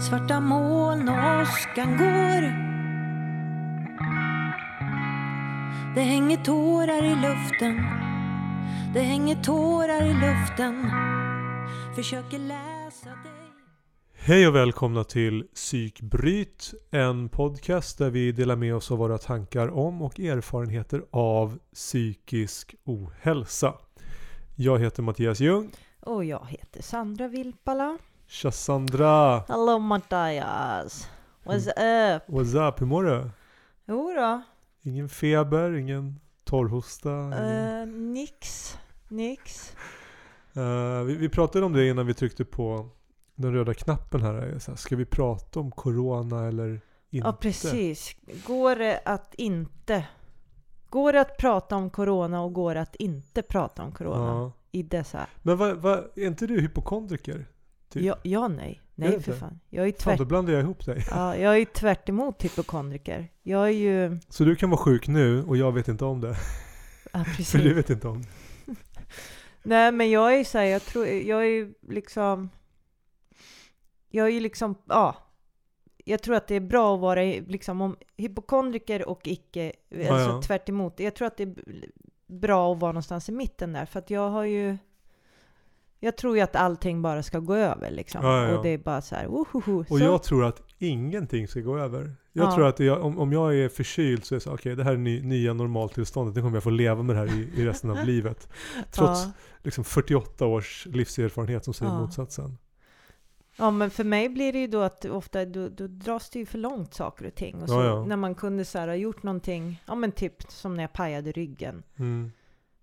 Svarta moln och åskan går. Det hänger tårar i luften. Det hänger tårar i luften. Försöker läsa dig. Hej och välkomna till Psykbryt, en podcast där vi delar med oss av våra tankar om och erfarenheter av psykisk ohälsa. Jag heter Mattias Ljung. Och jag heter Sandra Vilpala. Tja Sandra! Hello Mattias. What's up? What's up? Hur mår du? Jo då. Ingen feber, ingen torrhosta? Ingen... Uh, nix. Nix. Uh, vi, vi pratade om det innan vi tryckte på den röda knappen här. Så här, Ska vi prata om corona eller inte? Ja, precis. Går det att inte... Går det att prata om corona och går det att inte prata om corona Ja. i dessa... Men vad, vad, är inte du hypokondriker? Typ. Ja, ja nej. Nej, för fan. Jag är ju Fan, tvärt... då blandar jag ihop dig. Ja, jag är tvärt emot hypokondriker. Jag är ju... Så du kan vara sjuk nu och jag vet inte om det. Ja, För du precis. vet inte om det. Nej, men jag är ju såhär, jag tror, jag är ju liksom... Jag är ju liksom, ja. Jag tror att det är bra att vara liksom om hypokondriker och icke, alltså ja. tvärt emot. Jag tror att det är bra att vara någonstans i mitten där, för att jag har ju... Jag tror ju att allting bara ska gå över liksom. Ja, ja, ja. Och det är bara så här, wohoho. Och jag tror att ingenting ska gå över. Jag Ja. tror att jag, om, om jag är förkyld så är det så okej det här är ny, nya normaltillståndet. Nu kommer jag få leva med det här i, i resten av livet. Trots liksom 48 års livserfarenhet som säger motsatsen. Ja, men för mig blir det ju då att ofta då, då dras det ju för långt saker och ting. Och så när man kunde så här, ha gjort någonting, ja men typ som när jag pajade ryggen. Mm.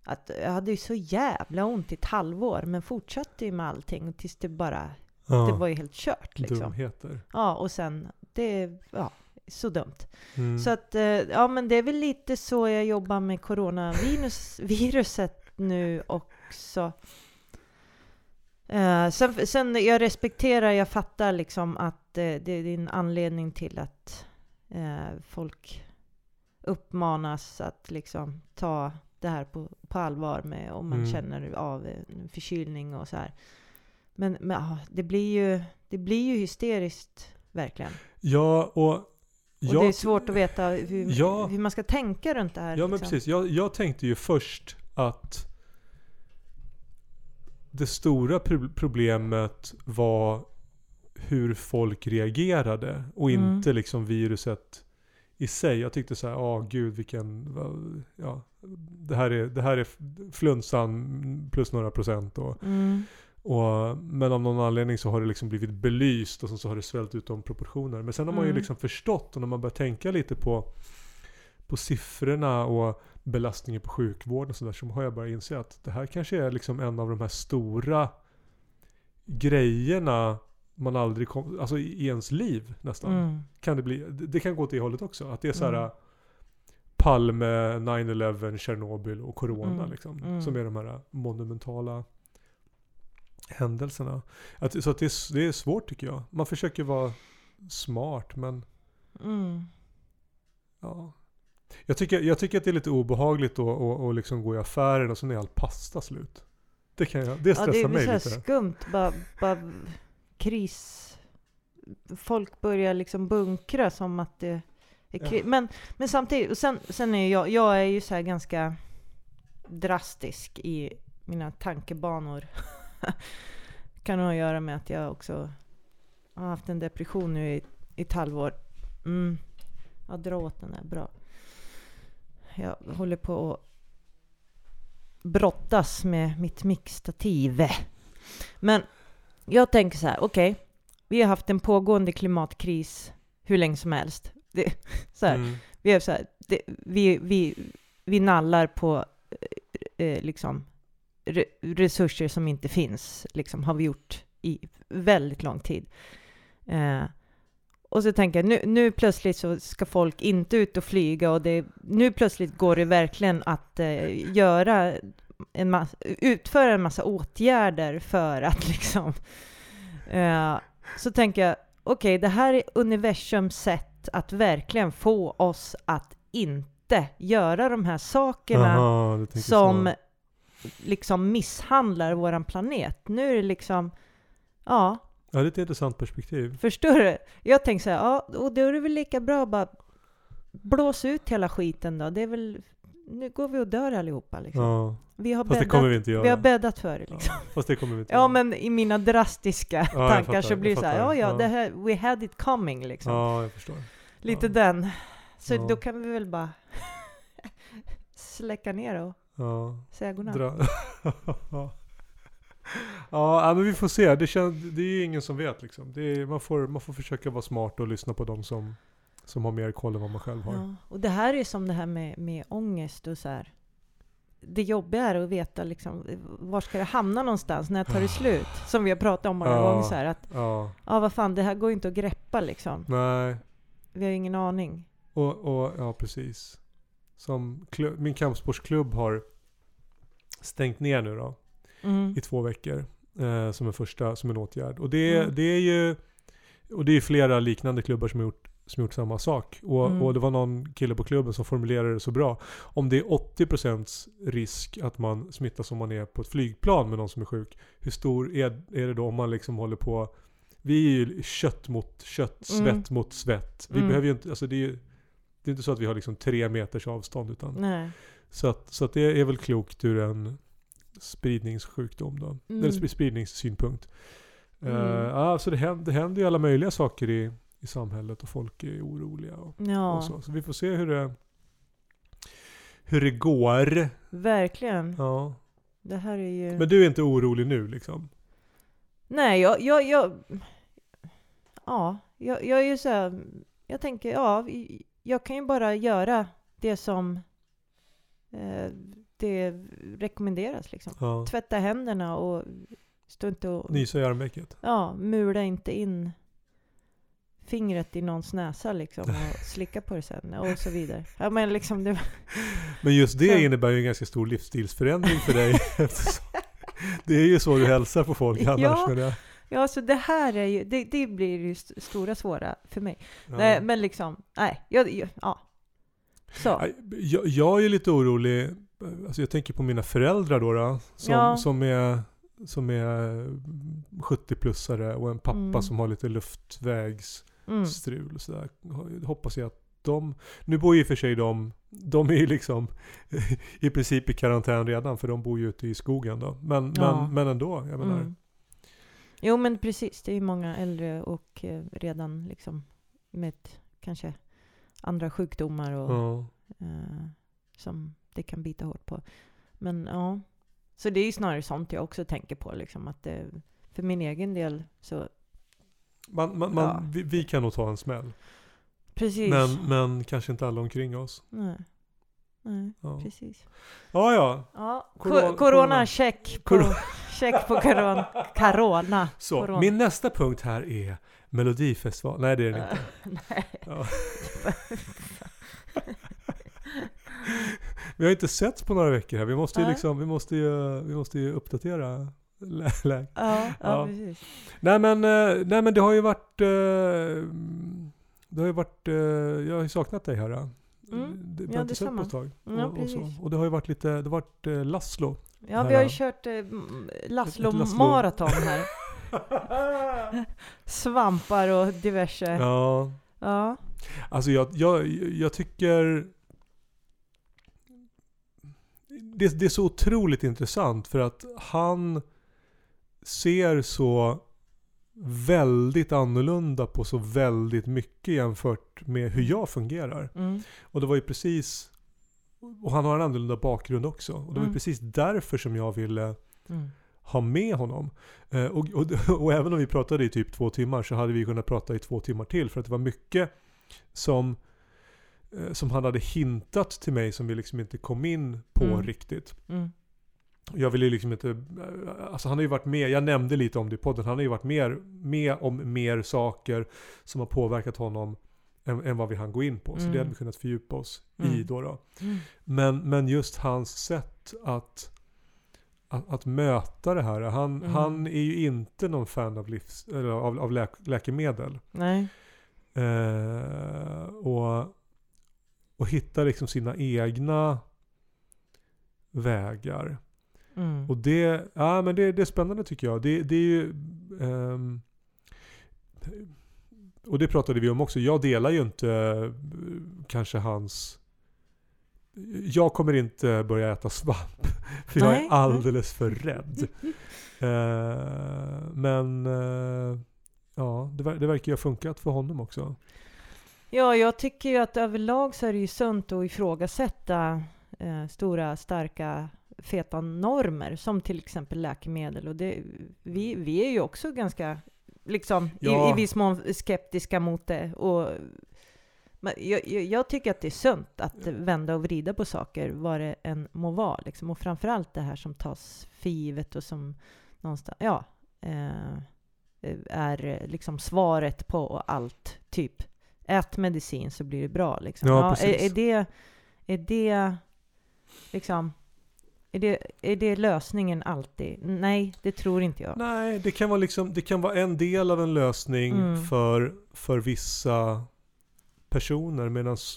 Att jag hade ju så jävla ont i ett halvår, men fortsatte ju med allting tills det bara, Ja. det var ju helt kört liksom. Dumheter. Ja, och sen, det, ja, så dumt. Mm. Så att, eh, ja men det är väl lite så jag jobbar med coronavirus, viruset nu också. Eh, sen, sen, jag respekterar, jag fattar liksom att eh, det är en anledning till att eh, folk uppmanas att liksom ta det här på, på allvar med om man Mm. känner av förkylning och så här. Men, men ja, det blir ju, det blir ju hysteriskt verkligen. Ja, och... Och jag, det är svårt att veta hur, Ja. hur man ska tänka runt det här. Ja men liksom. precis. Jag, jag tänkte ju först att det stora pro- problemet var hur folk reagerade och Mm. inte liksom viruset i sig. Jag tyckte så här, ja gud vilken, ja, det här är, det här är flunsan plus några procent och, Mm. och men av någon anledning så har det liksom blivit belyst och sen så har det svällt ut de proportioner. Men sen har man ju Mm. liksom förstått och när man börjar tänka lite på, på siffrorna och belastningen på sjukvården och sådär så har jag bara insett att det här kanske är liksom en av de här stora grejerna man aldrig kom, alltså i ens liv nästan. Mm. Kan det bli, det det kan gå åt det hållet också. Att det är så här Mm. Palme, 9-11, Tjernobyl och Corona Mm. liksom. Mm. Som är de här monumentala händelserna. Att, så att det, är, det är svårt tycker jag. Man försöker vara smart men Mm. ja. Jag tycker, jag tycker att det är lite obehagligt då att att liksom gå i affären och så är all pasta slut. Det, kan jag, det Ja, stressar det är mig väl så här lite. skumt. Bara, bara kris. Folk börjar liksom bunkra som att det är. Ja. Men, men samtidigt, och sen, sen är jag, jag är ju så här ganska drastisk i mina tankebanor. kan ha att göra med att jag också har haft en depression nu i, i ett halvår. Mm. Ja, dra åt den där, bra. Jag håller på att brottas med mitt mixtativ. Men jag tänker så här, okej. vi har haft en pågående klimatkris hur länge som helst. Det, så här, Mm. vi, är så här, det, vi, vi, vi nallar på eh, eh, liksom, re, resurser som inte finns, liksom, har vi gjort i väldigt lång tid. Eh, och så tänker jag, nu, nu plötsligt så ska folk inte ut och flyga och det, nu plötsligt går det verkligen att eh, göra en massa, utföra en massa åtgärder för att liksom... Eh, så tänker jag, okej, det här är universums sätt att verkligen få oss att inte göra de här sakerna tänker som så. liksom misshandlar våran planet. Nu är det liksom, ja, Ja, det är ett intressant perspektiv. Förstår du? Jag tänker så här, ja, och då är det väl lika bra att bara blåsa ut hela skiten då. Det är väl, nu går vi och dör allihopa liksom. Ja. Vi har Fast det bäddat, kommer vi inte göra. vi har bäddat för det liksom. ja. Fast det kommer vi inte Ja, göra. men i mina drastiska jag tankar fattar, så blir det så här, ja, ja, Ja. det här, we had it coming liksom. Ja, jag förstår. Lite ja. den. Så Ja. då kan vi väl bara släcka ner och Ja. säga godnatt. Dra. ja, men vi får se. Det, känns, det är ju ingen som vet liksom. Är, man, får, man får försöka vara smart och lyssna på de som, som har mer koll än vad man själv har. Ja. Och det här är som det här med, med ångest och så här. Det jobbiga är att veta liksom, var ska det hamna någonstans, när tar det slut? Som vi har pratat om många Ja. gånger så här att, Ja, ja vad fan, det här går ju inte att greppa liksom. nej. Vi har ju ingen aning. Och, och ja, precis. Som klubb, min kampsportsklubb har stängt ner nu då. Mm. i två veckor. Eh, som en första, som en åtgärd. Och det, Mm. det är ju och det är flera liknande klubbar som har gjort, som gjort samma sak. Och, Mm. och det var någon kille på klubben som formulerade det så bra. Om det är 80% risk att man smittas om man är på ett flygplan med någon som är sjuk. Hur stor är, är det då om man liksom håller på vi är ju kött mot kött, Mm. svett mot svett. Vi Mm. behöver ju inte, alltså det är ju det är inte så att vi har liksom tre meters avstånd utan Nej. så att, så att det är väl klokt ur en spridningssjukdom då. Mm. Eller sp- spridningssynpunkt. Mm. Uh, ja, så det händer, det händer ju alla möjliga saker i, i samhället och folk är oroliga. Och, Ja, och så. så vi får se hur det, hur det går. verkligen. Ja. Det här är ju... Men du är inte orolig nu liksom? Nej, jag, jag, jag, ja, jag, jag är ju så här, jag tänker, ja, jag kan ju bara göra det som eh, det rekommenderas liksom. Ja. Tvätta händerna och stå inte och, Nysa i armvecket? ja, mula inte in fingret i någons näsa liksom och slicka på det sen och så vidare. Ja men liksom det, Men just det Så. innebär ju en ganska stor livsstilsförändring för dig. det är ju så du hälsar på folk annars. Ja. Ja så det här är ju, det, det blir ju st- stora svåra för mig. ja. Nej men liksom, nej, jag, jag, ja. Så. Jag, jag är lite orolig. Alltså jag tänker på mina föräldrar då. då som, Ja. som är, som är 70-plussare och en pappa Mm. som har lite luftvägsstrul. Mm. Och sådär. Hoppas jag att de... Nu bor ju för sig de... De är ju liksom i princip i karantän redan för de bor ju ute i skogen då. Men, Ja. men, men ändå, jag menar. Mm. Jo men precis, det är ju många äldre och eh, redan liksom med kanske andra sjukdomar och Ja. eh, som det kan bita hårt på. Men ja, så det är ju snarare sånt jag också tänker på liksom att det, för min egen del så Man, man, man, Ja. vi, vi kan nog ta en smäll. precis. Men, men kanske inte alla omkring oss. Nej. Nej, Ja, precis. ja. ja. Ja, Corona- corona, check på, Corona. check på corona. corona. Så, Corona. min nästa punkt här är Melodifestival. Nej det är den inte. Nej. Ja. Vi har inte setts på några veckor här. Vi måste ju, Nej. liksom, vi måste ju, vi måste ju uppdatera lä- läget. Ja, ja, Ja. precis. Nej men, eh, nej men det har ju varit... eh, Det har ju varit... eh, Jag har ju saknat dig här. Mm. Det, vi Ja, har inte sett på ett tag. Ja, och, och, så. precis. och det har ju varit lite... Det har varit eh, Laszlo. Ja, vi har ju ja. kört eh, m- Laszlo Ett Laszlo- maraton här. Svampar och diverse. Ja. Ja. Alltså jag, jag, jag tycker... Det, det är så otroligt intressant för att han ser så väldigt annorlunda på så väldigt mycket jämfört med hur jag fungerar. Mm. Och det var ju precis... Och han har en annorlunda bakgrund också. Och det var ju Mm. precis därför som jag ville Mm. ha med honom. Eh, och, och, och även om vi pratade i typ två timmar så hade vi kunnat prata i två timmar till. För att det var mycket som, eh, som han hade hintat till mig som vi liksom inte kom in på Mm. riktigt. Mm. Jag ville liksom inte, alltså han har ju varit med, jag nämnde lite om det i podden, han har ju varit mer, med om mer saker som har påverkat honom än, än vad vi hann gå in på. Så Mm. det hade vi kunnat fördjupa oss i Mm. då. då. Mm. Men, men just hans sätt att, att, att möta det här. Han, Mm. han är ju inte någon fan av, livs, eller av, av läk, läkemedel. Nej. Eh, och, och hitta liksom sina egna vägar. Mm. Och det, ja, men det, det är spännande tycker jag. Det, det är ju, ehm, och det pratade vi om också, jag delar ju inte eh, kanske hans jag kommer inte börja äta svamp. För jag är alldeles för rädd. Eh, men eh, ja, det, det verkar ju ha funkat för honom också. Ja, jag tycker ju att överlag så är det ju sunt att ifrågasätta eh, stora, starka, feta normer, som till exempel läkemedel. Och det, vi, vi är ju också ganska, liksom, Ja. i, i viss mån skeptiska mot det. Och, men jag, jag, tycker att det är sunt att vända och vrida på saker, vad det än må vara. Liksom. Och framförallt det här som tas för givet och som någonstans, ja, eh, är liksom svaret på allt, typ ät medicin så blir det bra. Liksom. Ja, är, precis. är, det, är det liksom är det, är det lösningen alltid? Nej, det tror inte jag. Nej, det kan vara, liksom, det kan vara en del av en lösning Mm. för, för vissa personer.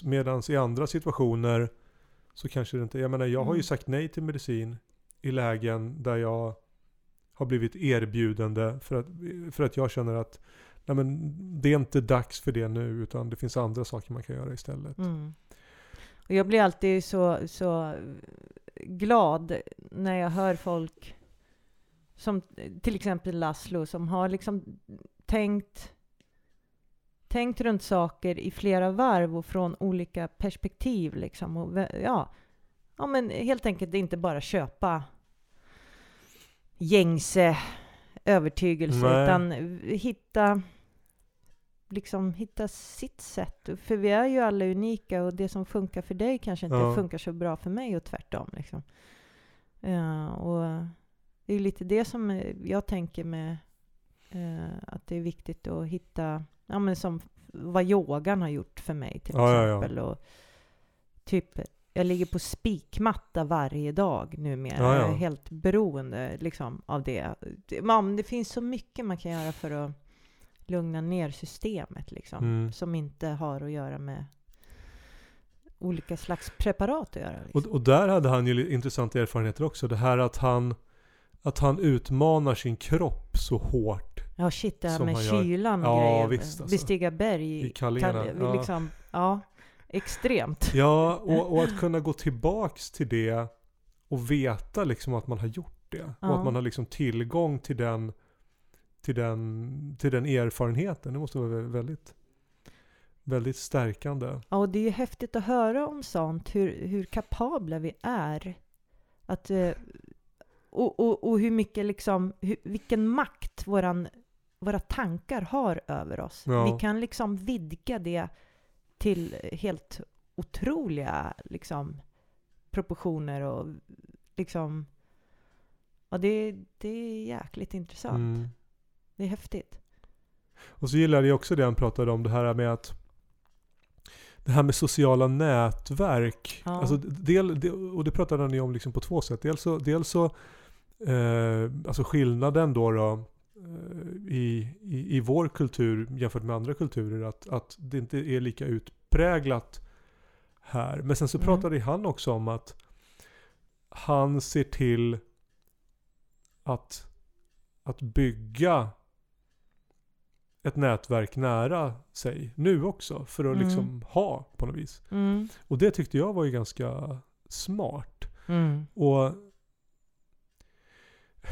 Medans i andra situationer så kanske det inte... Jag menar, jag har ju Mm. sagt nej till medicin i lägen där jag har blivit erbjudande för att, för att jag känner att nej men, det är inte dags för det nu utan det finns andra saker man kan göra istället. Mm. Och jag blir alltid så, så glad när jag hör folk som till exempel Laszlo som har liksom tänkt tänkt runt saker i flera varv och från olika perspektiv liksom. Och, ja, ja, men helt enkelt inte bara köpa gängse övertygelse Nej. utan hitta liksom hitta sitt sätt. För vi är ju alla unika och det som funkar för dig kanske inte Ja. funkar så bra för mig och tvärtom. Liksom. Ja, och det är lite det som eh, jag tänker med eh, att det är viktigt att hitta, ja men som vad yogan har gjort för mig till Ja, ja, ja. exempel. Och typ, jag ligger på spikmatta varje dag numera. Ja. Jag är helt beroende liksom, av det. det. Man, det finns så mycket man kan göra för att lugna ner systemet liksom, Mm. som inte har att göra med olika slags preparat att göra. Liksom. Och, och där hade han ju intressanta erfarenheter också. Det här att han, att han utmanar sin kropp så hårt Ja, shit, det här med kylan och Ja, grejer. visst, alltså. Bestiga berg. i kallingarna. Kall- Ja. liksom, ja, extremt. Ja, och, och att kunna gå tillbaks till det och veta liksom att man har gjort det. Och Ja. att man har liksom tillgång till den, till den, till den erfarenheten. Det måste vara vä- väldigt, väldigt stärkande. Ja, och det är ju häftigt att höra om sånt, hur, hur kapabla vi är. Att, eh, och, och, och hur mycket liksom, hur, vilken makt våran, våra tankar har över oss. Ja. Vi kan liksom vidga det till helt otroliga liksom, proportioner och liksom, ja det, det är jäkligt intressant. Mm. Det är häftigt. Och så gillade jag också det han pratade om, det här med att det här med sociala nätverk. Ja. Alltså, del, och det pratade han ju om liksom på två sätt. Dels så, dels så eh, alltså skillnaden då, då eh, i, i, i vår kultur jämfört med andra kulturer, att, att det inte är lika utpräglat här. Men sen så Mm. pratade han också om att han ser till att, att bygga ett nätverk nära sig nu också. För att Mm. liksom ha på något vis. Mm. Och det tyckte jag var ju ganska smart. Mm. Och,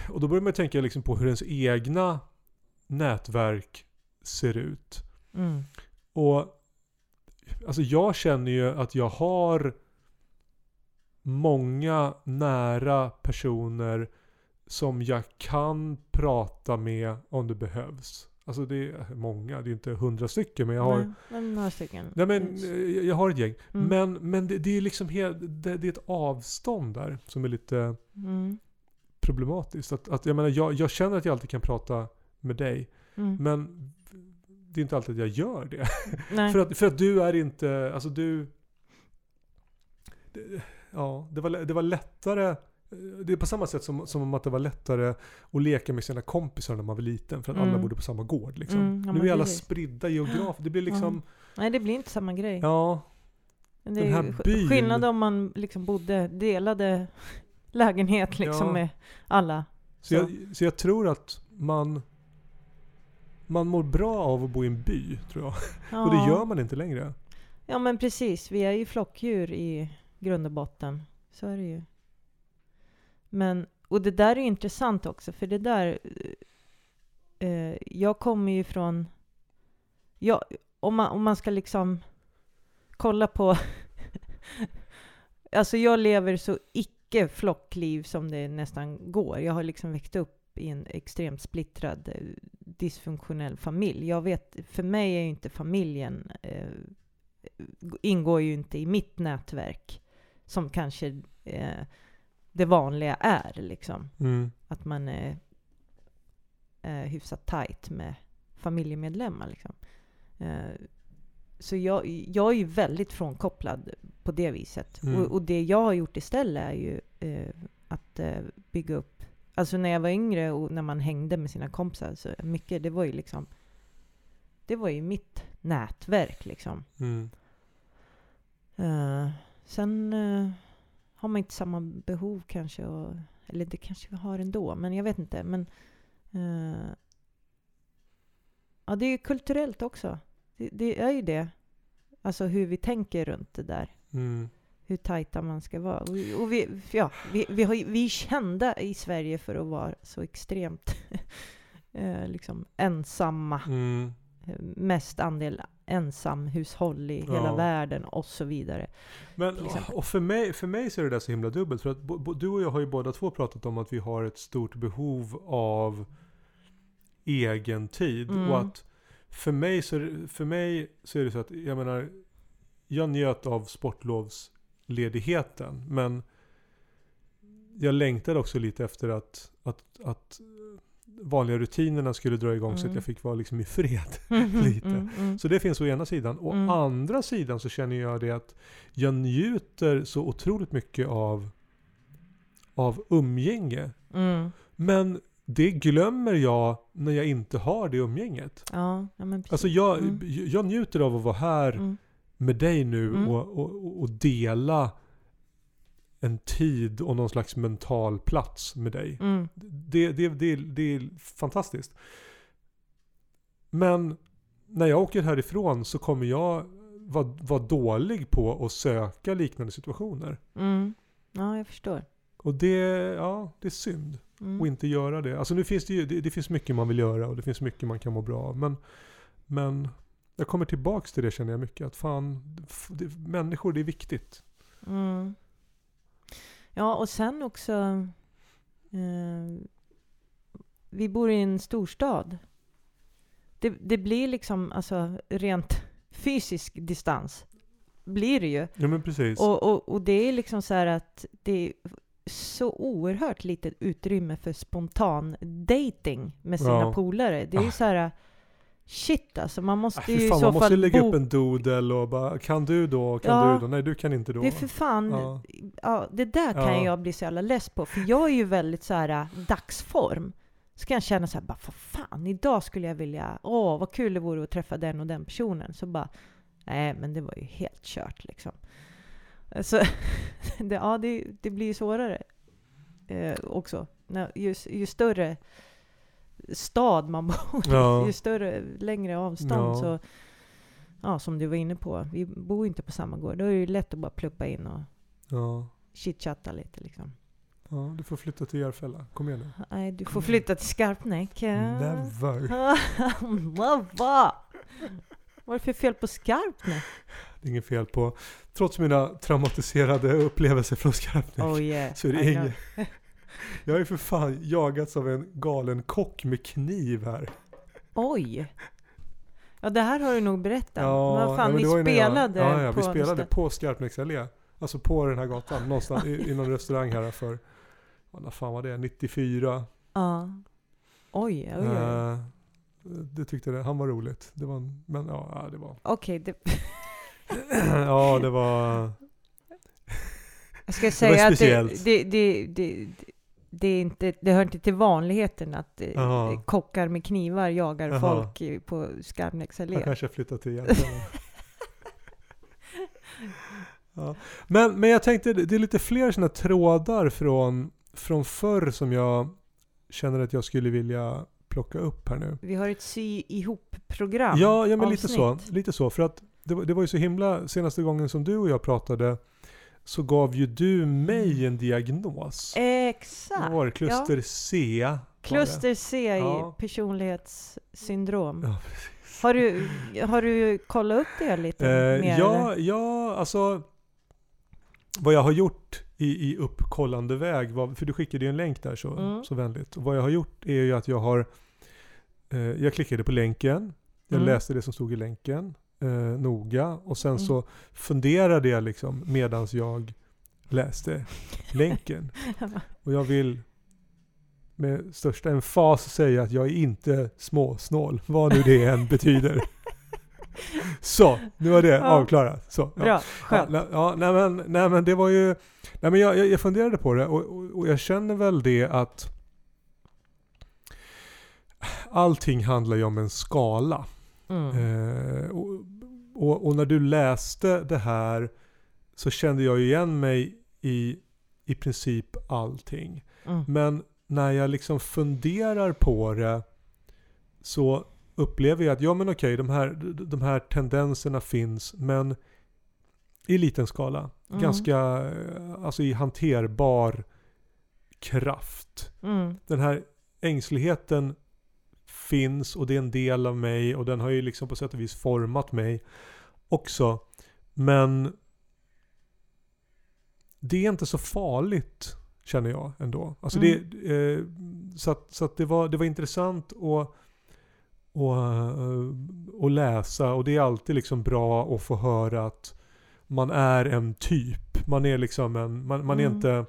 och då börjar man tänka liksom på hur ens egna nätverk ser ut. Mm. Och alltså jag känner ju att jag har många nära personer som jag kan prata med om det behövs. Alltså det är många, det är inte hundra stycken men jag har Nej, några stycken. Nej men eh, jag har ett gäng. Mm. Men, men det, det är liksom helt, det, det är ett avstånd där som är lite Mm. problematiskt. Att, att jag menar, jag, jag känner att jag alltid kan prata med dig. Mm. Men det är inte alltid att jag gör det. För, att, för att du är inte, alltså du... Det, ja, det var, det var lättare. Det är på samma sätt som, som att det var lättare att leka med sina kompisar när man var liten. För att alla Mm. bodde på samma gård. Liksom. Mm, ja, nu men är alla precis. spridda geografiskt. Det blir liksom... Nej, det blir inte samma grej. Ja, det den är här sk- byn. skillnad om man liksom bodde, delade lägenhet liksom Ja. med alla. Så, jag, så jag tror att man man mår bra av att bo i en by, tror jag. Ja. Och det gör man inte längre. Ja men precis, vi är ju flockdjur i grund och botten. Så är det ju. Men, och det där är intressant också, för det där... Eh, eh, jag kommer ju från... Ja, om, man, om man ska liksom kolla på... alltså jag lever så icke flockliv som det nästan går. Jag har liksom växt upp i en extremt splittrad, eh, dysfunktionell familj. Jag vet, för mig är ju inte familjen eh, ingår ju inte i mitt nätverk som kanske eh, det vanliga är. Liksom. Mm. Att man är eh, hyfsat tajt med familjemedlemmar. Liksom. Eh, så jag, jag är ju väldigt frånkopplad på det viset. Mm. Och, och det jag har gjort istället är ju eh, att eh, bygga upp Alltså när jag var yngre och när man hängde med sina kompisar, så mycket, det var ju liksom Det var ju mitt nätverk liksom. Mm. Eh, sen eh, har man inte samma behov kanske, och, eller det kanske vi har ändå, men jag vet inte. Men eh, ja, det är ju kulturellt också. Det, det är ju det. Alltså hur vi tänker runt det där. Mm. Hur tajta man ska vara. Och, och vi, ja, vi, vi, har, vi är kända i Sverige för att vara så extremt eh, liksom ensamma. Mm. Mest andel ensamhushåll i hela Ja. världen och så vidare. Men, och för mig, för mig så är det där så himla dubbelt. För att bo, bo, du och jag har ju båda två pratat om att vi har ett stort behov av egen tid. Mm. Och att för mig, så för mig så är det så att, jag menar, jag njöt av sportlovsledigheten. Men jag längtade också lite efter att, att, att vanliga rutinerna skulle dra igång så att Mm. jag fick vara liksom i fred. Lite. Mm, mm. Så det finns å ena sidan. Å Mm. andra sidan så känner jag det att jag njuter så otroligt mycket av, av umgänge. Mm. Men det glömmer jag när jag inte har det umgänget. Ja, ja. Alltså jag, Mm. jag njuter av att vara här Mm. med dig nu Mm. och, och, och dela en tid och någon slags mental plats med dig. Mm. Det, det, det, det är fantastiskt. Men när jag åker härifrån så kommer jag vara, vara dålig på att söka liknande situationer. Mm. Ja, jag förstår. Och det, ja, det är synd Mm. att inte göra det. Alltså nu finns det ju, det, det finns mycket man vill göra och det finns mycket man kan må bra av. Men, men jag kommer tillbaks till det känner jag mycket. Att fan, det, människor det är viktigt. Mm. Ja, och sen också... Eh, vi bor i en storstad. Det, det blir liksom, alltså rent fysisk distans blir det ju. Ja men precis. Och, och, och det är liksom så här att det är så oerhört litet utrymme för spontan dating med sina Ja. polare. Det är ju Ah. så här... Shit alltså, man måste Ah, ju fy i fan, så man måste fall lägga bo upp en doodle och bara Kan du då? Kan Ja. du då? Nej du kan inte då. Det är för fan, Ja. ja. det där kan Ja. jag bli så jävla less på. För jag är ju väldigt så här äh, dagsform. Så kan jag känna så här, bara för fan, idag skulle jag vilja, åh vad kul det vore att träffa den och den personen. Så bara, nej men det var ju helt kört liksom. Så det, ja, det, det blir ju svårare eh, också. Ju, ju större stad man bor i, Ja. ju större, längre avstånd Ja. så Ja, som du var inne på. Vi bor ju inte på samma gård. Då är det ju lätt att bara pluppa in och Ja. chitchatta lite liksom. ja, du får flytta till Järfälla. Kom igen nu. Nej, du får flytta till Skarpnäck. Never. Never! Vad är det för fel på Skarpnäck? Det är inget fel på. Trots mina traumatiserade upplevelser från Skarpnäck. Oh yeah. Så är det inget. Jag har ju för fan jagats av en galen kock med kniv här. Oj! Ja, det här har du nog berättat. Vad ja, fan, men ni när jag- spelade Ja, ja vi på spelade något på Skarpnäcks allé. Alltså på den här gatan. Någonstans i, i någon restaurang här för, vad fan var det? 94. Ja. Oj, oj, oj. Eh, det tyckte det, han var roligt. Det var en, men ja, det var... Okej, det, ja, det var... jag ska var säga att det, speciellt. det, det, det, det, är inte, det hör inte till vanligheten att eh, Jaha. kockar med knivar jagar Jaha. folk på Skarpnäcks allé. kanske flyttat till Järfälla. ja. men, men jag tänkte, det är lite fler sådana trådar från, från förr som jag känner att jag skulle vilja plocka upp här nu. Vi har ett sy ihop-program. Ja, ja men lite så. Lite så. För att det, var- det var ju så himla, senaste gången som du och jag pratade så gav ju du mig en diagnos. Exakt. Vad var det? Kluster C? var det. Kluster C i Ja. personlighetssyndrom. Ja, Har, du, har du kollat upp det lite Eh, mer? ja, eller? ja, alltså vad jag har gjort i, i uppkollande väg, var, för du skickade ju en länk där så, Mm. så vänligt. Och vad jag har gjort är ju att jag har, eh, jag klickade på länken, jag Mm. läste det som stod i länken eh, noga och sen Mm. så funderade jag liksom medans jag läste länken. Och jag vill med största emfas säga att jag är inte småsnål, vad nu det än betyder. Så, nu var det Ja. avklarat. Så, ja. Bra, Ja, skönt. nej, ja, nej, men, nej men det var ju, nej men jag, jag, jag funderade på det och, och, och jag känner väl det att allting handlar ju om en skala. Mm. Eh, och, och, och när du läste det här så kände jag igen mig i i princip allting. Mm. Men när jag liksom funderar på det så upplever jag att ja men okej, de här, de här tendenserna finns men i liten skala. Mm. Ganska, alltså i hanterbar kraft. Mm. Den här ängsligheten finns och det är en del av mig och den har ju liksom på sätt och vis format mig också. Men det är inte så farligt känner jag ändå. Alltså det, eh, så att, så att det, var, det var intressant att och, eh, och läsa och det är alltid liksom bra att få höra att man är en typ. Man är liksom en, man, man är Mm. inte,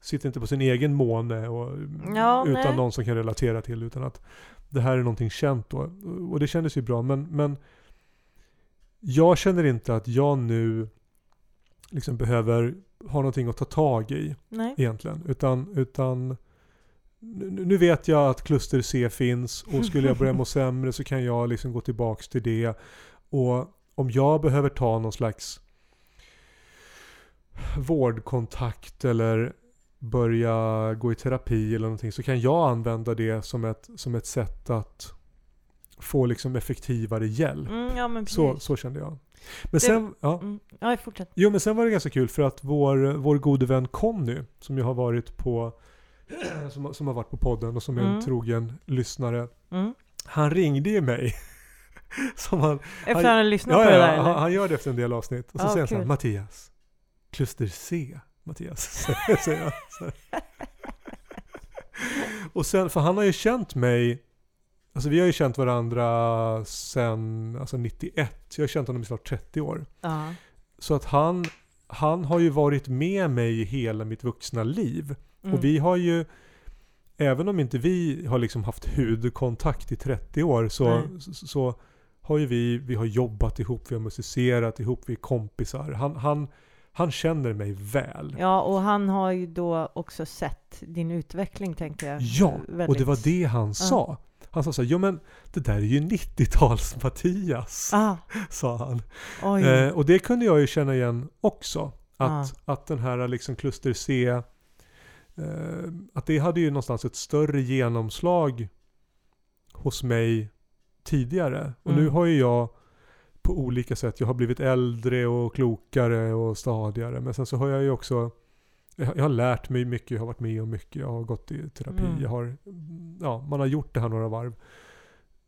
sitter inte på sin egen måne och, Ja, utan nej. någon som kan relatera till utan att det här är någonting känt då. Och det kändes ju bra men, men jag känner inte att jag nu liksom behöver ha någonting att ta tag i Nej. egentligen. Utan, utan nu vet jag att kluster C finns och skulle jag börja må sämre så kan jag liksom gå tillbaks till det. Och om jag behöver ta någon slags vårdkontakt eller börja gå i terapi eller någonting så kan jag använda det som ett, som ett sätt att få liksom effektivare hjälp. Mm, ja, Så, så kände jag. Men Det- sen, ja. Mm. Ja, fortsätt. Jo men sen var det ganska kul för att vår, vår gode vän Conny som ju har varit på som, som har varit på podden och som är en Mm. trogen lyssnare. Mm. Han ringde ju mig. som han, Efter Han- att ha lyssnat ja, på det där ja, han, han gör det efter en del avsnitt. Och så Ja, säger han så här. Mattias, kluster C, Mattias. säger här. och sen, för han har ju känt mig, alltså vi har ju känt varandra sen alltså 91. Jag har känt honom i snart 30 år. Ja. Så att han, han har ju varit med mig i hela mitt vuxna liv. Mm. Och vi har ju, även om inte vi har liksom haft hudkontakt i 30 år så, Nej. så, så har ju vi, vi har jobbat ihop, vi har musicerat ihop, vi är kompisar. Han, han, han känner mig väl. Ja, och han har ju då också sett din utveckling tänkte jag. Ja, och det Väldigt- var det han sa. Han sa så här, jo men det där är ju 90-tals Mattias, Ah, sa han. oj. Eh, och det kunde jag ju känna igen också. Att, att den här liksom kluster C, eh, att det hade ju någonstans ett större genomslag hos mig tidigare. Och nu Mm. har ju jag på olika sätt, jag har blivit äldre och klokare och stadigare. Men sen så har jag ju också, jag har lärt mig mycket, jag har varit med om mycket, jag har gått i terapi, Mm. jag har, ja, man har gjort det här några varv.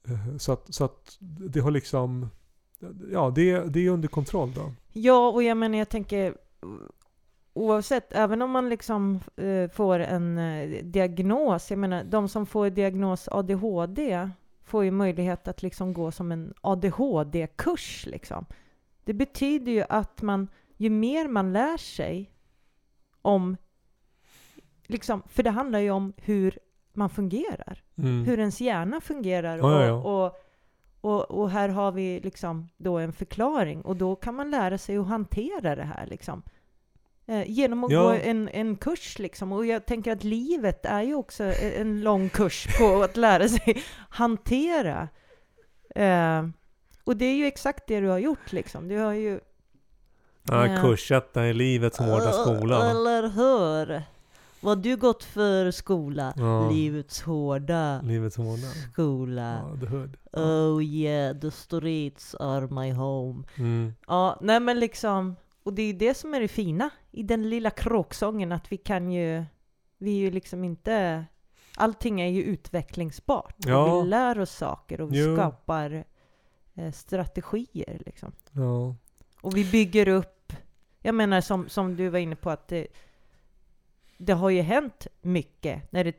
Eh, Så att, så att det har liksom, ja det, det är under kontroll då. Ja, och jag menar, jag tänker oavsett, även om man liksom eh, får en eh, diagnos, jag menar, de som får diagnos ADHD får ju möjlighet att liksom gå som en ADHD-kurs liksom. Det betyder ju att man, ju mer man lär sig om, liksom, för det handlar ju om hur man fungerar Mm. hur ens hjärna fungerar. Ja, ja, ja. Och, och, och, här har vi liksom då en förklaring och då kan man lära sig att hantera det här liksom. Eh, genom att Ja. gå en, en kurs liksom. Och jag tänker att livet är ju också e- en lång kurs på att lära sig hantera. Eh, och det är ju exakt det du har gjort liksom. Du har ju... Ja, Ja. kursetta i livets hårda skola. Eller hur? Vad du gått för skola? Ja. Livets hårda Livets hårda. skola. Ja, the hood. Ja. Oh yeah, the streets are my home. Mm. Ja, nej men liksom, och det är det som är det fina i den lilla kråksången, att vi kan ju, vi är ju liksom inte, allting är ju utvecklingsbart. Ja. Vi lär oss saker och vi Jo. skapar eh, strategier liksom. Ja. Och vi bygger upp, jag menar som, som du var inne på att det, det har ju hänt mycket när det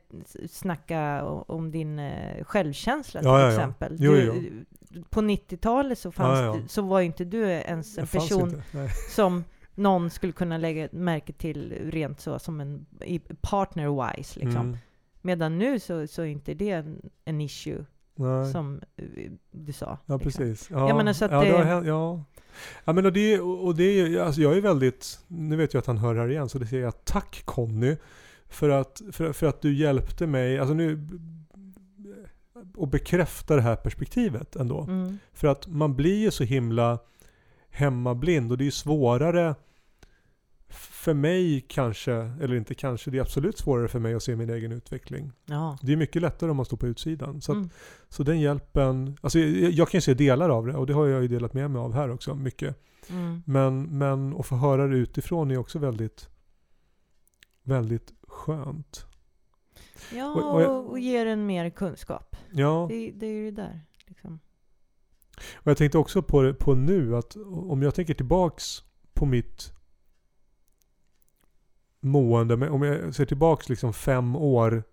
snackar om din eh, självkänsla till Ja, ja, exempel. Jo, du, jo. På 90-talet så, fanns. Det, så var inte du ens en Det person som någon skulle kunna lägga märke till rent så som en partner-wise liksom. Mm. Medan nu så, så är inte det en, en issue Nej. som eh, du sa. Ja, liksom. precis. Ja, Ja, men så att ja, det- har hänt, ja. Ja, men och det, och det alltså jag är väldigt, nu vet jag att han hör här igen, så det säger jag tack Conny för att, för, för att du hjälpte mig, alltså nu, och bekräfta det här perspektivet ändå. Mm. För att man blir ju så himla hemmablind och det är ju svårare för mig kanske, eller inte kanske, det är absolut svårare för mig att se min egen utveckling. Ja. Det är mycket lättare om man står på utsidan. Så, att, Mm. så den hjälpen, alltså jag, jag kan ju se delar av det och det har jag ju delat med mig av här också, mycket. Mm. Men, men att få höra det utifrån är också väldigt, väldigt skönt. Ja, Och- och, jag- och ger en mer kunskap. Ja, Det, det är ju det där. Liksom. och jag tänkte också på det på nu att om jag tänker tillbaks på mitt mående, men om jag ser tillbaks liksom fem år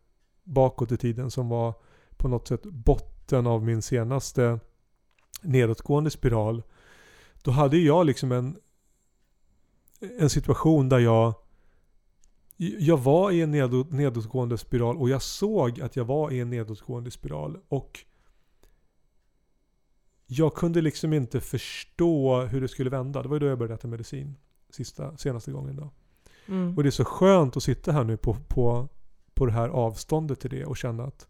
bakåt i tiden som var på något sätt botten av min senaste nedåtgående spiral. Då hade jag liksom en, en situation där jag jag var i en nedåt, nedåtgående spiral och jag såg att jag var i en nedåtgående spiral. Och jag kunde liksom inte förstå hur det skulle vända. Det var ju då jag började äta medicin sista, senaste gången. Då. Mm. Och det är så skönt att sitta här nu på, på, på det här avståndet till det och känna att,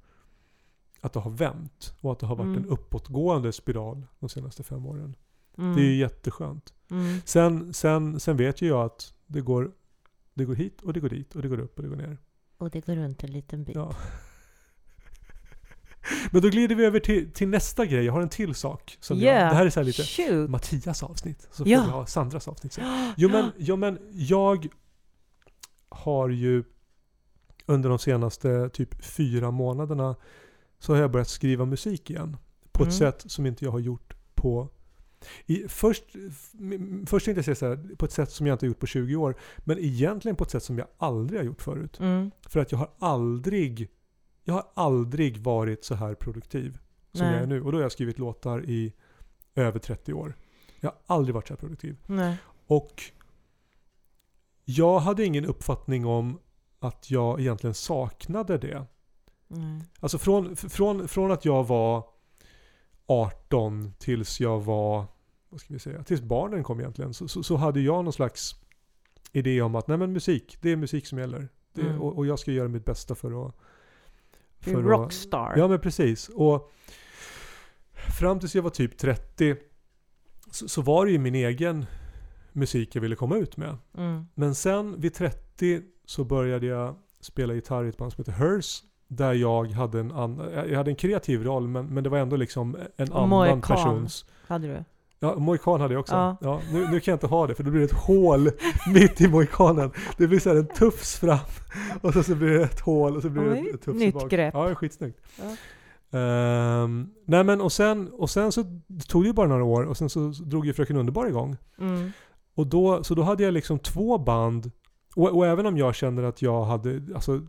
att det har vänt. Och att det har varit Mm. en uppåtgående spiral de senaste fem åren. Mm. Det är ju jätteskönt. Mm. Sen, sen, sen vet ju jag att det går, det går hit och det går dit och det går upp och det går ner. Och det går runt en liten bit. Ja. Men då glider vi över till, till nästa grej. Jag har en till sak. Som jag, Yeah. det här är så här lite Shoot! Mattias avsnitt. Så Ja. får vi ha Sandras avsnitt sen. Jo men, jo men jag har ju under de senaste typ fyra månaderna så har jag börjat skriva musik igen. På ett Mm. sätt som inte jag har gjort på i, först, först tänkte jag säga så här, på ett sätt som jag inte har gjort på 20 år. Men egentligen på ett sätt som jag aldrig har gjort förut. Mm. För att jag har aldrig, jag har aldrig varit så här produktiv som Nej. jag är nu. Och då har jag skrivit låtar i över 30 år. Jag har aldrig varit så här produktiv. Nej. Och jag hade ingen uppfattning om att jag egentligen saknade det. Nej. Alltså från, från, från att jag var 18 tills jag var, vad ska vi säga, tills barnen kom egentligen. Så, så, så hade jag någon slags idé om att nej men musik, det är musik som gäller. Det, Mm. och, och jag ska göra mitt bästa för att... För att- rockstar. Ja men precis. Och fram tills jag var typ 30 så, så var det ju min egen musik jag ville komma ut med. Mm. Men sen vid 30 så började jag spela gitarr i ett band som heter Hers. Där jag hade en, annan, jag hade en kreativ roll men, men det var ändå liksom en annan Mohikan. persons. Hade du? Ja, mohikan hade jag också. Ja. Ja. nu, nu kan jag inte ha det för det blir ett hål mitt i mohikanen. Det blir så här en tufs fram och så, så blir det ett hål och så blir Ja, det det ett tufs nytt bak. grepp. Ja, det skitsnyggt. Ja. Ehm, nej men och sen, och sen så det tog det ju bara några år och sen så drog ju Fröken Underbar igång. Mm. Och då, så då hade jag liksom två band. Och, och även om jag känner att jag hade, alltså.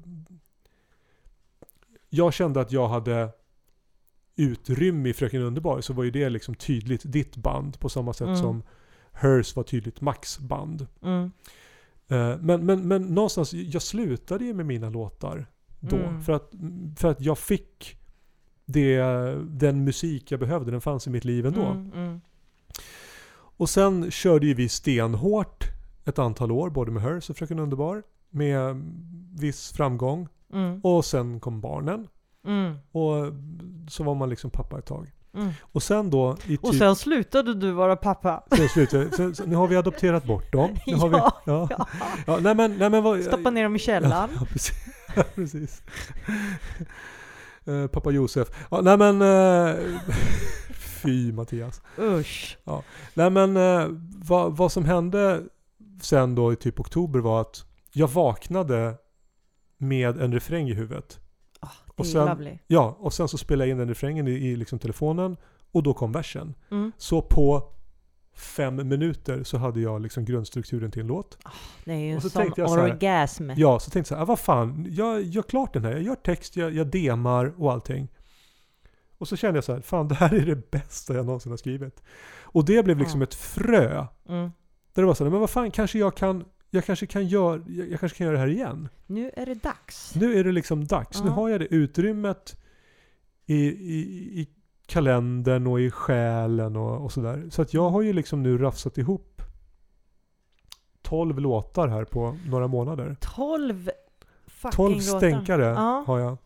Jag kände att jag hade utrymme i Fröken Underbar så var ju det liksom tydligt ditt band på samma sätt Mm. som Hers var tydligt Max band. Mm. Eh, men, men, men någonstans, jag slutade ju med mina låtar då. Mm. För, att, för att jag fick det, den musik jag behövde, den fanns i mitt liv ändå. Mm. Och sen körde ju vi stenhårt ett antal år, både med Hers och Fröken Underbar. Med viss framgång. Mm. Och sen kom barnen. Mm. Och så var man liksom pappa ett tag. Mm. Och sen då i typ... Och sen slutade du vara pappa. Sen slutade, sen, sen, nu har vi adopterat bort dem. Nu har vi, Ja, ja. ja. ja. nej men, nej men vad... Stoppa ner dem i källaren. Ja, precis. Ja, precis. Eh, pappa Josef. Ja, nej men... eh, fy Mattias. Usch. Nej men eh, vad, vad som hände sen då i typ oktober var att jag vaknade med en refräng i huvudet. Ah, Och sen- lovely. Ja, och sen så spelade jag in den refrängen i, i liksom telefonen och då kom versen. Mm. Så på fem minuter så hade jag liksom grundstrukturen till en låt. Det är ju en sån så här, orgasm. Ja, så tänkte jag så här, ah, vad fan, jag gör klart den här. Jag gör text, jag, jag demar och allting. Och så kände jag så här, fan det här är det bästa jag någonsin har skrivit. Och det blev liksom Ja. ett frö. Mm. Där det var så här, men vad fan, kanske jag kan, jag kanske kan göra, jag, kanske kan göra det här igen. Nu är det dags. Nu är det liksom dags. Nu Ja. har jag det utrymmet i, i, i kalendern och i själen och, och sådär. Så att jag har ju liksom nu rafsat ihop 12 låtar här på några månader. 12 fucking 12 låtar. stänkare Ja. har jag.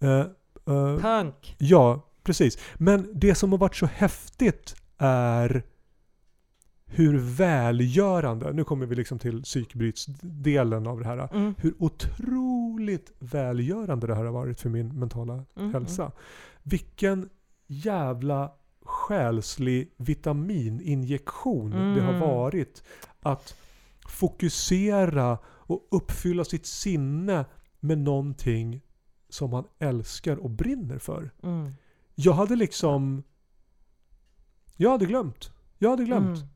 Eh, eh, Punk. ja, precis. Men det som har varit så häftigt är hur välgörande, nu kommer vi liksom till psykbrytsdelen av det här. Mm. Hur otroligt välgörande det här har varit för min mentala Mm, hälsa. Vilken jävla själslig vitamininjektion det har Mm. varit att fokusera och uppfylla sitt sinne med någonting som man älskar och brinner för. Mm. Jag hade liksom... Jag hade glömt. Jag hade glömt. Mm.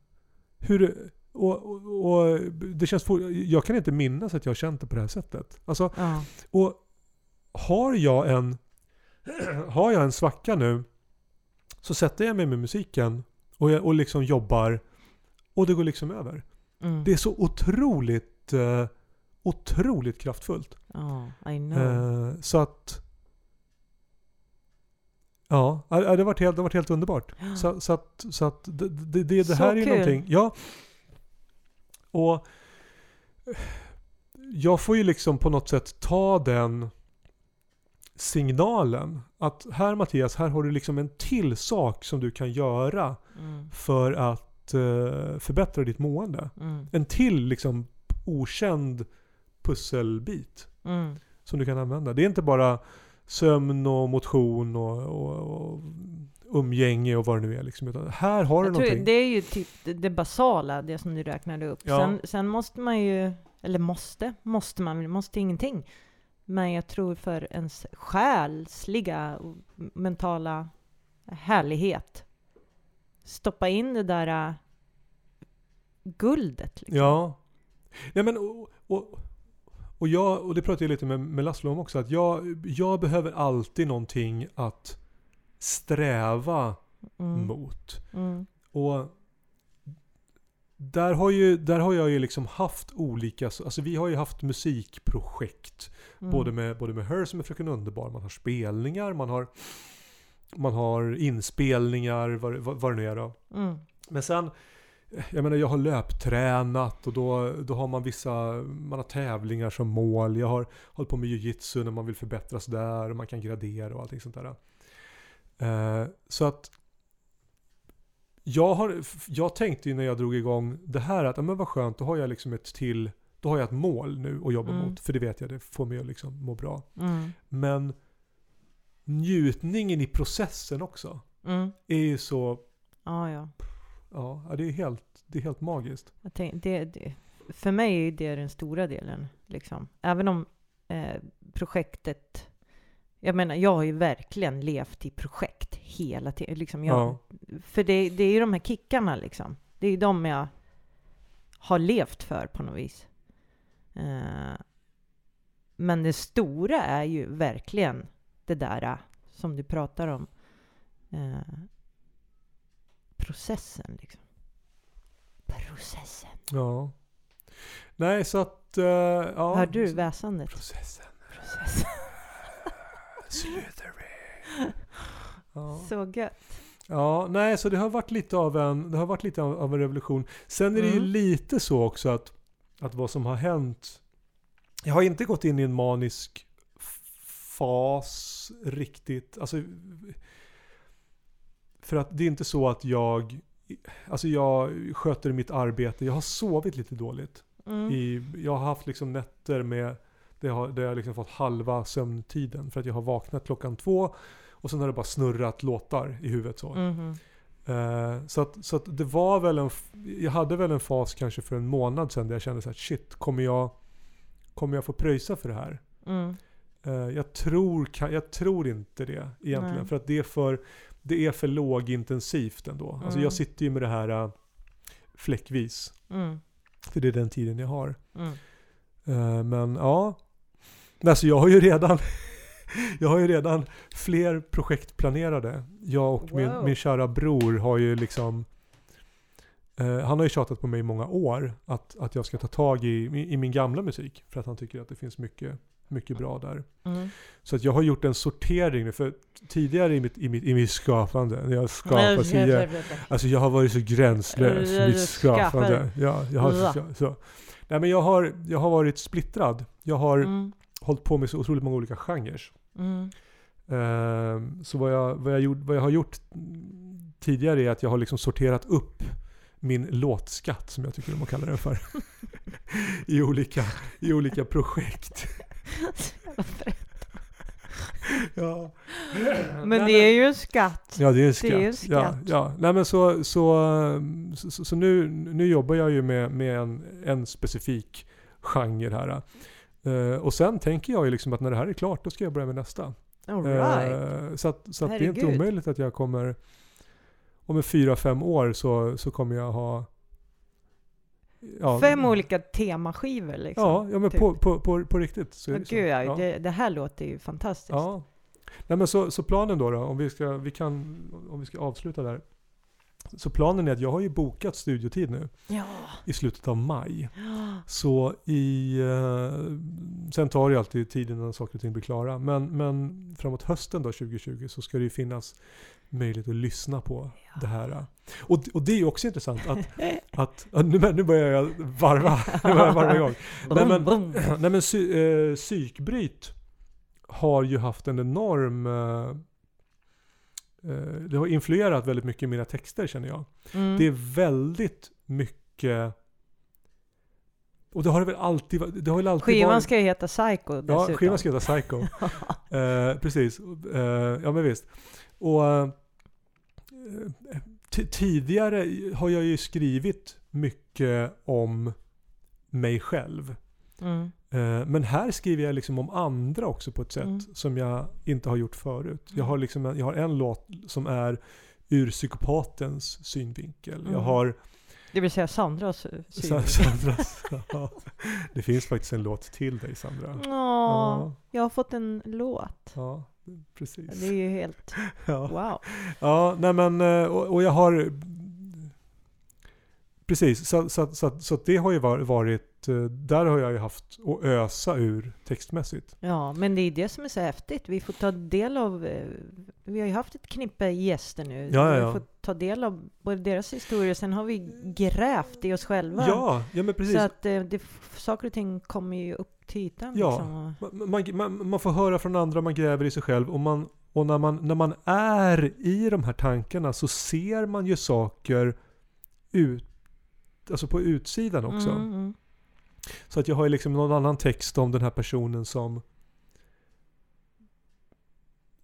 Hur, och, och, och det känns for, Jag kan inte minnas att jag har känt det på det här sättet. Alltså, Ja. och har jag en har jag en svacka nu så sätter jag mig med musiken och, jag, och liksom jobbar och det går liksom över. Mm. Det är så otroligt eh, otroligt kraftfullt. Ja, I know. Eh, så att Ja, det har varit helt, det har varit helt underbart. Så, så att, så att det, det, det, det Så här är ju kul. någonting. Ja. Och jag får ju liksom på något sätt ta den signalen. Att här Mattias, här har du liksom en till sak som du kan göra Mm. för att eh, förbättra ditt mående. Mm. En till liksom okänd pusselbit Mm. som du kan använda. Det är inte bara sömn och motion och, och, och umgänge och vad det nu är. Liksom, utan här har du Jag någonting. det är ju typ det, basala, det som du räknade upp. Ja. Sen, sen måste man ju, eller måste, måste man måste ingenting. Men jag tror för ens själsliga och mentala härlighet, stoppa in det där äh, guldet. Liksom. Ja. Nej, men, och, och, och, jag, och det pratade jag lite med, med Laszlo om också. Att jag, jag behöver alltid någonting att sträva Mm. mot. Mm. Och där har, ju, där har jag ju liksom haft olika, alltså vi har ju haft musikprojekt. Mm. Både med, både med Her som är Fröken Underbar, man har spelningar, man har, man har inspelningar, vad, vad, vad det nu är då. Mm. Men sen, jag menar jag har löptränat och då, då har man vissa, man har tävlingar som mål. Jag har hållit på med jujitsu när man vill förbättras där och man kan gradera och allting sånt där. Eh, så att jag, har, jag tänkte ju när jag drog igång det här att, ja, men vad skönt, då har jag liksom ett till, då har jag ett mål nu att jobba Mm. mot. För det vet jag, det får mig att liksom må bra. Mm. Men njutningen i processen också Mm. är ju så, Ja, ja. Ja det är helt, det är helt magiskt. Jag tänk, det, det, för mig är det den stora delen. Liksom. Även om eh, projektet... Jag menar, jag har ju verkligen levt i projekt hela tiden. Liksom jag, Ja. För det, det är ju de här kickarna liksom. Det är ju de jag har levt för på något vis. Eh, men det stora är ju verkligen det där eh, som du pratar om. Eh, processen liksom. Processen. Ja. Nej, så att... Uh, ja. Hör du väsandet? Processen. Processen. Slytherin. Ja. Så gött. ja, nej, så det har varit lite av en, det har varit lite av, en revolution. Sen är det ju Mm. lite så också att, att vad som har hänt... Jag har inte gått in i en manisk fas riktigt. Alltså, för att det är inte så att jag, alltså jag sköter mitt arbete, jag har sovit lite dåligt. Mm. I, jag har haft liksom nätter med, där jag har, där jag liksom fått halva sömntiden. För att jag har vaknat klockan två och sen har det bara snurrat låtar i huvudet så. Mhm. Eh, så att, så att det var väl en, jag hade väl en fas kanske för en månad sedan där jag kände så här, shit, kommer jag, kommer jag få pröjsa för det här? Mm. Eh, jag, tror, jag tror inte det egentligen. Nej. För att det är för, det är för lågintensivt ändå. Alltså Mm. jag sitter ju med det här eh, fläckvis. Mm. För det är den tiden jag har. Mm. Eh, men ja. Alltså jag har ju redan Jag har ju redan fler projekt planerade. Jag och min, Wow. min kära bror har ju liksom eh, Han har ju tjatat på mig i många år att, att jag ska ta tag i, i, i min gamla musik. För att han tycker att det finns mycket, mycket bra där. Mm. Så att jag har gjort en sortering. För tidigare i mitt, i mitt, i mitt skapande, när jag skapar jag, Alltså jag har varit så gränslös i mitt skapande. Ja, jag har, så. Nej men jag har, jag har varit splittrad. Jag har Mm. hållit på med så otroligt många olika genrer. Mm. Ehm, så vad jag, vad, jag gjort, vad jag har gjort tidigare är att jag har liksom sorterat upp min låtskatt, som jag tycker om att kalla den för. I, olika, I olika projekt. Ja. Men det är ju en skatt. Ja, det är en skatt. Det är en Ja, skatt. ja. Nej, men så, så, så, så nu, nu jobbar jag ju med, med en, en specifik genre här. Eh, och sen tänker jag ju liksom att när det här är klart, då ska jag börja med nästa. All right. Eh, så att, så att det är inte omöjligt att jag kommer, om en fyra, fem år så, så kommer jag ha ja, Fem olika temaskivor liksom. Ja, ja men typ. på, på, på, på riktigt. Så Men gud, ja, ja. Det, det här låter ju fantastiskt. Ja. Nej, men så, så planen då, då om, vi ska, vi kan, om vi ska avsluta där. Så planen är att jag har ju bokat studiotid nu Ja. i slutet av maj. Så i... Eh, sen tar det alltid tid innan saker och ting blir klara. Men, men framåt hösten då 2020 så ska det ju finnas möjlighet att lyssna på det här. Och, och det är ju också intressant att... att ja, nu, nu börjar jag varva, nu börjar jag varva igång. Nej men, nej, men psy, eh, psykbryt har ju haft en enorm... Eh, eh, det har influerat väldigt mycket i mina texter känner jag. Mm. Det är väldigt mycket... Och det har det väl alltid, det har väl alltid Skivan varit... ska ju heta Psycho Ja, dessutom. skivan ska heta Psycho. eh, precis. Eh, ja men visst. Och eh, tidigare har jag ju skrivit mycket om mig själv. Mm. Eh, Men här skriver jag liksom om andra också på ett sätt Mm. som jag inte har gjort förut. Jag Mm. har, liksom en, jag har en låt som är ur psykopatens synvinkel. Jag Mm. har Det vill säga Sandras syn. Sa- Sandras, ja. Det finns faktiskt en låt till dig Sandra. Åh, Ja, jag har fått en låt. ja precis. Det är ju helt Ja, wow. ja nej men eh, och, och jag har Precis, så, så, så, så det har ju var- varit, eh, där har jag ju haft att ösa ur textmässigt. Ja, men det är det som är så häftigt. Vi får ta del av, eh, vi har ju haft ett knippe gäster nu. Ja, ja, Vi får ta del av både deras historier, sen har vi grävt i oss själva. Ja, ja men precis. så att eh, det, saker och ting kommer ju upp till ytan. Ja. Liksom. Man, man, man, man får höra från andra, man gräver i sig själv och, man, och när, man, när man är i de här tankarna så ser man ju saker ut, alltså på utsidan också. Mm, mm. Så att jag har ju liksom någon annan text om den här personen som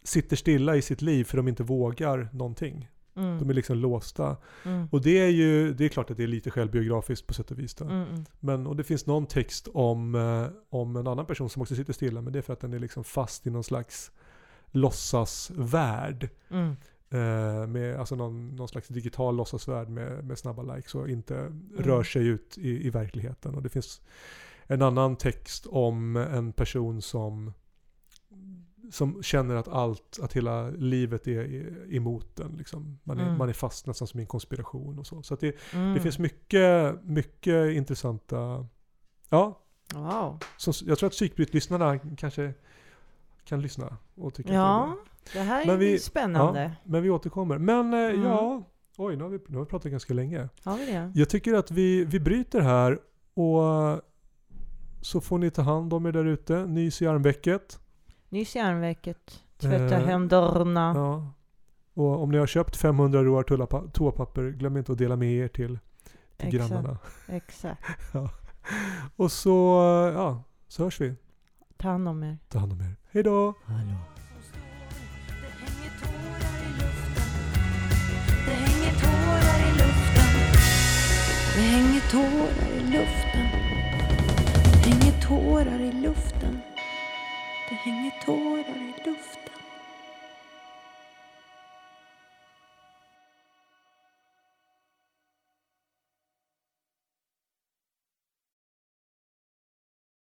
sitter stilla i sitt liv för de inte vågar någonting. Mm, De är liksom låsta. mm, Och det är ju, det är klart att det är lite självbiografiskt på sätt och vis. Mm, mm. Men, och det finns någon text om, eh, om en annan person som också sitter stilla, men det är för att den är liksom fast i någon slags låtsasvärld. Eh, med, alltså någon, någon slags digital låtsasvärld med, med snabba likes och inte Mm. rör sig ut i, i verkligheten. Och det finns en annan text om en person som som känner att allt, att hela livet är emot den. Liksom. Man, är, Mm. man är fast nästan som i en konspiration och så. Så det, Mm. det finns mycket, mycket intressanta... Ja, Wow. som, jag tror att psykbryt-lyssnarna kanske kan lyssna och tycka att det är Ja. Det här men är vi, spännande. Ja, men vi återkommer. Men mm. ja, oj nu har, vi, nu har vi pratat ganska länge. Har vi det? Jag tycker att vi, vi bryter här och så får ni ta hand om er där ute. Nys i armvecket. Nys i armvecket. Tvätta eh, händerna. Ja. Och om ni har köpt 500 roar toapapper, glöm inte att dela med er till, till Exakt. grannarna. Exakt. ja. Och så, ja, så hörs vi. Ta hand om er. Ta hand om er. Hej då! Det hänger tårar i luften. Det hänger tårar i luften. Det hänger tårar i luften.